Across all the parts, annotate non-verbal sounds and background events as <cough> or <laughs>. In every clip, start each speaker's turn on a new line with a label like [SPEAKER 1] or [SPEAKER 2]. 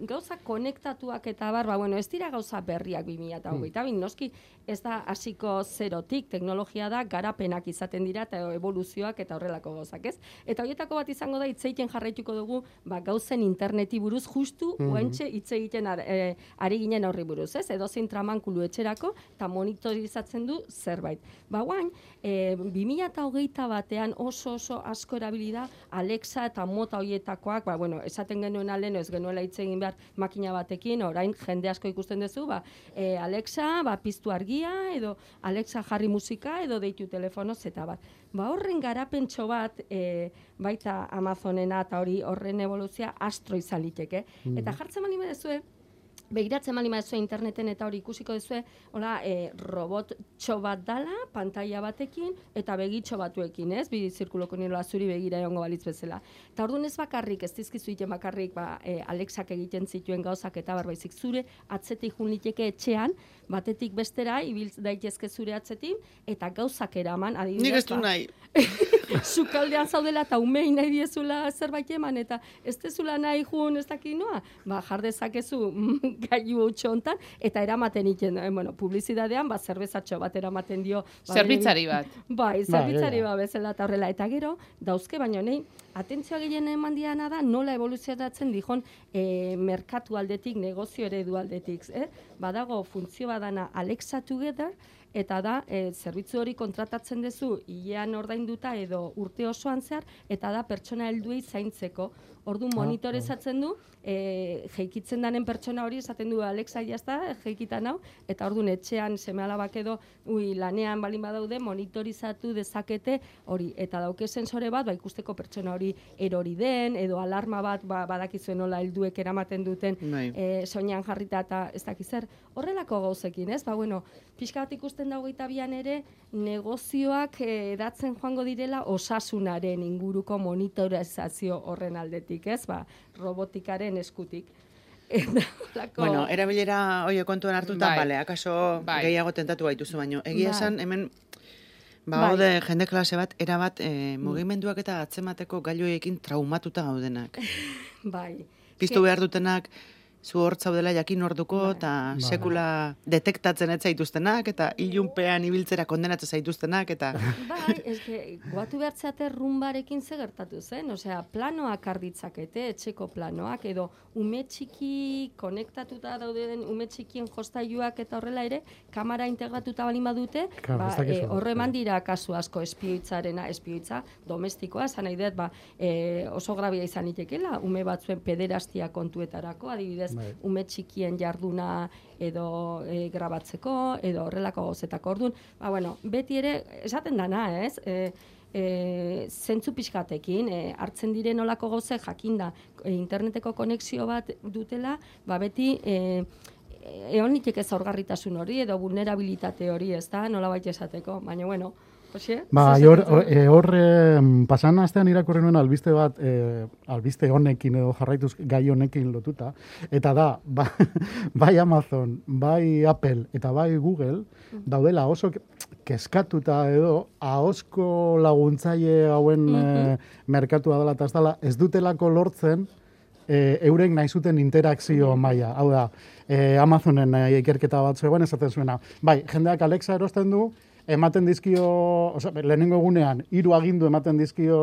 [SPEAKER 1] gauza konektatuak eta bar, ba, bueno, ez dira gauza berriak 2008, mm. noski ez da hasiko zerotik, teknologia da garapenak izaten dira eta evoluzioak eta horrelako gauzak, ez? Eta horietako bat izango da itzeiten jarraituko dugu, ba, gauzen interneti buruz justu mm -hmm. hitz egiten e, ari ginen horri buruz, ez? Edo zein tramankulu etxerako eta monitorizatzen du zerbait. Ba, guain, e, 2008 batean oso oso asko erabilida Alexa eta mota horietakoak, ba, bueno, esaten genuen alen, ez genuela hitz egin behar makina batekin, orain jende asko ikusten duzu, ba, e, Alexa, ba, piztu argia, edo Alexa jarri musika, edo deitu telefonoz, eta bat. Ba, horren garapentxo bat, e, baita Amazonena eta hori horren evoluzia astro izan liteke. Mm Eta jartzen mani bedezue, Begiratzen mani maizue interneten eta hori ikusiko duzue, hola, e, robot txo bat dala, pantalla batekin, eta begitxo batuekin, ez? Bi zirkuloko nirola zuri begira egongo balitz bezala. Eta orduan ez bakarrik, ez dizkizu egiten bakarrik, ba, e, Alexak egiten zituen gauzak eta barbaizik zure, atzetik jun liteke etxean, batetik bestera, ibiltz daitezke zure atzetik, eta gauzak eraman, adibidez.
[SPEAKER 2] Nik ez du
[SPEAKER 1] ba,
[SPEAKER 2] nahi. <laughs> <laughs>
[SPEAKER 1] Zukaldean zaudela eta umein nahi diezula zerbait eman, eta ez dezula nahi jun ez dakinoa, ba, jardezakezu <laughs> gaiu utxo hontan eta eramaten iten, eh, bueno, publizidadean, ba, zerbezatxo bat eramaten dio.
[SPEAKER 3] Ba, zerbitzari bat. <laughs>
[SPEAKER 1] Bai, zerbitzari bat bezala eta horrela. Eta gero, dauzke, baino nei, atentzioa gehien eman diana da, nola evoluzioatzen dijon e, merkatu aldetik, negozio eredu aldetik. Eh? Badago, funtzio badana Alexa Together, eta da e, zerbitzu hori kontratatzen duzu hilean ordainduta edo urte osoan zehar eta da pertsona helduei zaintzeko Ordu ah, monitorezatzen du, e, jeikitzen danen pertsona hori esaten du Alexa jazta, jeikitan hau, eta ordun etxean seme alabak edo ui, lanean balin badaude, monitorizatu dezakete hori. Eta dauke sensore bat, ba, ikusteko pertsona hori erori den, edo alarma bat ba, badakizuen nola helduek eramaten duten e, soinean jarrita eta ez dakizer. Horrelako gauzekin, ez? Ba, bueno, pixka bat ikusten dago bian ere, negozioak edatzen joango direla osasunaren inguruko monitorizazio horren aldetik ez, ba, robotikaren eskutik. <laughs>
[SPEAKER 2] Lako... Bueno, erabilera oie kontuan hartuta, bai. bale, akaso bai. gehiago tentatu baituzu baino. Egia bai. esan, hemen, ba, bai. jende klase bat, erabat, e, mugimenduak eta atzemateko gailoekin traumatuta gaudenak. <laughs>
[SPEAKER 1] bai.
[SPEAKER 2] Piztu behar dutenak, zu hor zaudela jakin orduko bai. eta bai. sekula detektatzen ez zaituztenak eta ilunpean ibiltzera kondenatzen zaituztenak eta <laughs>
[SPEAKER 1] bai, eske guatu bertzeate rumbarekin ze gertatu zen, osea, planoak arditzakete, etxeko planoak edo ume txiki konektatuta daude den ume txikien jostailuak eta horrela ere kamera integratuta balin badute, ba, e, horre dira kasu asko espioitzarena, espioitza domestikoa, esan nahi dut, ba, e, oso grabia izan itekela, ume batzuen pederastia kontuetarako, adibidez, bai. ume txikien jarduna edo e, grabatzeko, edo horrelako gozetako orduan. Ba, bueno, beti ere, esaten dana, ez? E, e, zentzu pixkatekin, e, hartzen diren olako goze jakinda e, interneteko konexio bat dutela, ba, beti... E, Egon nitek ez aurgarritasun hori edo vulnerabilitate hori, ez da, nola baita esateko, baina bueno, Oxe,
[SPEAKER 4] ba, hor, e, hor e, pasan astean irakurri nuen albiste bat, e, albiste honekin edo jarraituz gai honekin lotuta, eta da, <laughs> ba, bai Amazon, bai Apple eta bai Google, daudela oso keskatuta edo, ahosko laguntzaile hauen mm -hmm. merkatua dela eta ez dutelako lortzen, e, eurek nahi zuten interakzio maila. Hau da, e, Amazonen e, ikerketa bat zegoen esaten zuena. Bai, jendeak Alexa erosten du, ematen dizkio, oza, lehenengo egunean, hiru agindu ematen dizkio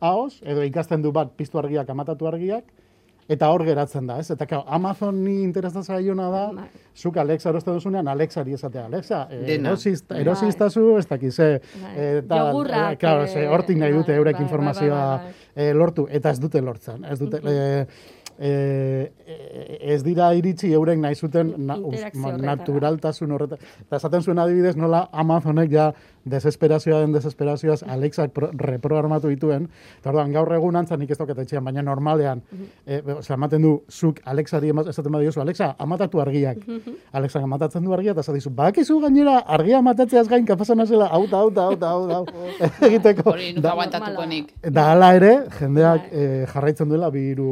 [SPEAKER 4] haos, edo ikasten du bat piztu argiak, amatatu argiak, eta hor geratzen da, ez? Eta kao, Amazon ni interesaz zaiona da, bai. zuk Alexa eroste duzunean, Alexa di esatea, Alexa, erosiztazu, ez dakiz, e,
[SPEAKER 1] eta, Jogurrak,
[SPEAKER 4] claro, hortik nahi dute eurek informazioa lortu, eta ez dute lortzen, ez dute, e, ez dira iritsi eurek nahi zuten na, naturaltasun horretan. Eta esaten zuen adibidez nola Amazonek ja desesperazioa den desesperazioaz Alexa reprogramatu dituen. Eta orduan gaur egun antzan nik ez etxean, baina normalean, mm -hmm. e, ematen du, zuk Alexari esaten badiozu, Alexa, amatatu argiak. Alexa amatatzen du argia, eta zadizu, bakizu gainera argia amatatzeaz gain kapasana zela, auta, auta, auta, auta, auta, <laughs> <laughs> egiteko.
[SPEAKER 3] Hori, nuka aguantatuko nik.
[SPEAKER 4] Da, ala ere, jendeak eh, jarraitzen duela biru...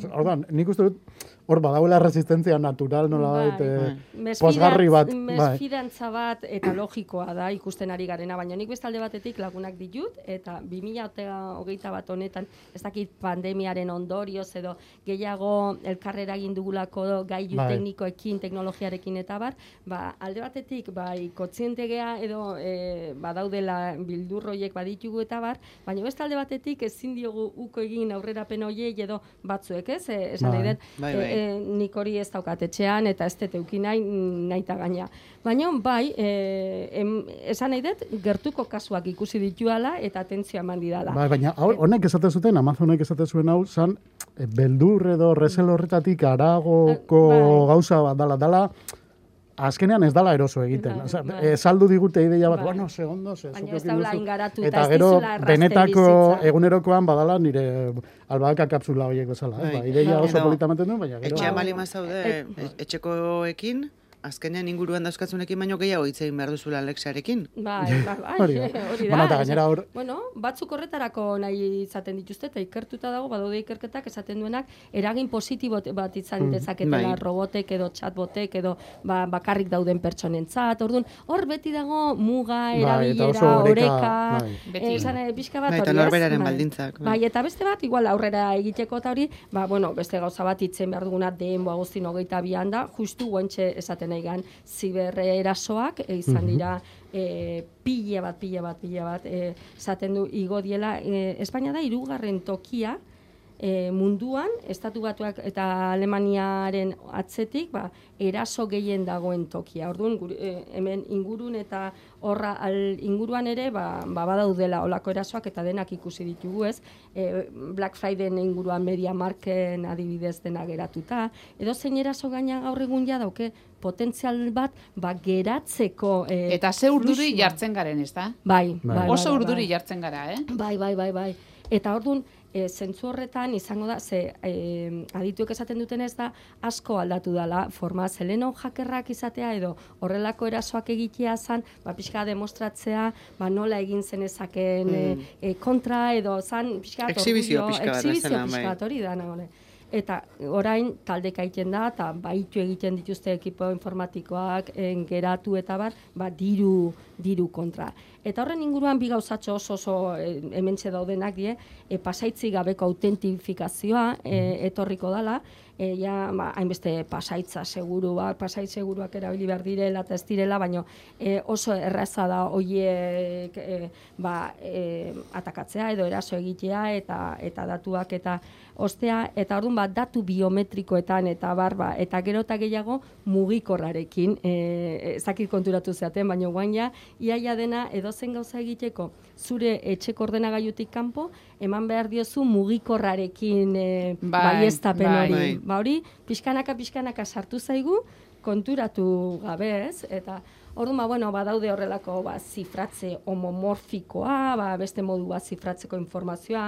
[SPEAKER 4] Mm. Orduan, nik uste dut, hor badauela resistentzia natural nola bai, bai. posgarri bat.
[SPEAKER 1] Mesfidantza bat eta logikoa da ikusten ari garena, baina nik bestalde batetik lagunak ditut, eta 2008 bat honetan, ez dakit pandemiaren ondorioz edo gehiago elkarrera dugulako gailu bai. teknikoekin, teknologiarekin eta bar, ba, alde batetik, bai, kotzientegea edo e, badaudela bildurroiek baditugu eta bar, baina bestalde batetik ezin diogu uko egin aurrerapen hoiei edo batzuek, ez? E, esan bai. bai, bai. E, nik hori ez daukat etxean eta ez dut eukin nahi naita gaina. Baina bai, e, em, esan nahi dut, gertuko kasuak ikusi dituala eta atentzioa eman didala.
[SPEAKER 4] Bai, baina honek esate zuten, Amazonek esate zuen hau, zan, beldur edo resel horretatik aragoko bai. gauza bat dala, dala, azkenean ez dala eroso egiten. Bai, bai. E, saldu digute ideia bat, bai. bueno, segundo, se,
[SPEAKER 1] Baina ez daula
[SPEAKER 4] eta gero benetako egunerokoan badala nire albaka kapsula horiek bezala. Bai. Ba, ideia oso politamente du, baina
[SPEAKER 2] gero... Etxea bali mazaude, etxekoekin, azkenean inguruan dauzkatzunekin baino gehiago hitz egin behar duzula Alexarekin.
[SPEAKER 1] Bai, <laughs> bai, bai, hori da.
[SPEAKER 4] Bueno, gainera hor...
[SPEAKER 1] Bueno, batzuk horretarako nahi izaten dituzte, eta ikertuta dago, badaude ikerketak esaten duenak, eragin positibo bat izan mm, dezaketela bai. robotek edo chatbotek edo ba, bakarrik dauden pertsonentzat. Orduan, hor beti dago muga, bai, erabilera, oreka, bai. esan, e, pixka bat
[SPEAKER 2] bai, hori, norberaren bai. baldintzak.
[SPEAKER 1] Bai. bai. eta beste bat, igual aurrera egiteko eta hori, ba, bueno, beste gauza bat itzen behar duguna den, boa guztin hogeita bian da, justu guantxe esaten egan ziberre erasoak, e, izan dira e, pila bat, pila bat, pila bat, e, zaten du igo diela, e, Espainia da irugarren tokia, e, munduan, estatu batuak eta Alemaniaren atzetik, ba, eraso gehien dagoen tokia. Orduan, e, hemen ingurun eta horra al inguruan ere, ba, ba badaudela olako erasoak eta denak ikusi ditugu ez. E, Black Friday inguruan media marken adibidez dena geratuta. Edo zein eraso gaina gaur egun ja dauke potentzial bat ba, geratzeko...
[SPEAKER 3] E, eta ze urduri jartzen garen, ez da?
[SPEAKER 1] Bai, bai, bai.
[SPEAKER 3] Oso
[SPEAKER 1] bai,
[SPEAKER 3] urduri bai. jartzen gara, eh?
[SPEAKER 1] Bai, bai, bai, bai. Eta orduan, e, zentzu horretan izango da, ze e, adituek esaten duten ez da, asko aldatu dela, forma zeleno jakerrak izatea edo horrelako erasoak egitea zan, ba, pixka demostratzea, ba, nola egin zen ezaken e, mm. e, kontra edo zan, pixka,
[SPEAKER 2] exhibizio pixka,
[SPEAKER 1] exhibizio pixka, hori da, nagone. Eta orain talde egiten da, eta baitu egiten dituzte ekipo informatikoak, geratu eta bar, ba, diru, diru kontra. Eta horren inguruan bi gauzatxo oso oso e, hementxe daudenak die, e, pasaitzi gabeko autentifikazioa e, etorriko dala, e, ja, ba, hainbeste pasaitza seguru, pasait seguruak erabili behar direla eta ez direla, baina e, oso erraza da hoiek e, ba, e, atakatzea edo eraso egitea eta eta datuak eta ostea, eta orduan bat datu biometrikoetan eta barba, eta gero eta gehiago mugikorrarekin, e, ezakit konturatu zeaten, baina guain ja, iaia dena edozen gauza egiteko zure etxeko ordenagailutik kanpo, eman behar diozu mugikorrarekin e, bai, baiestapen bai. hori. Ba hori, pixkanaka, pixkanaka sartu zaigu, konturatu gabe ez, eta Orduan, ba, bueno, badaude horrelako ba, zifratze homomorfikoa, ba, beste modu bat zifratzeko informazioa,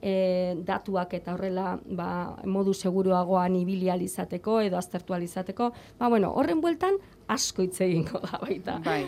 [SPEAKER 1] e, datuak eta horrela ba, modu seguruagoan ibilializateko edo aztertualizateko. Ba, bueno, horren bueltan asko hitz egingo da baita.
[SPEAKER 3] Bai.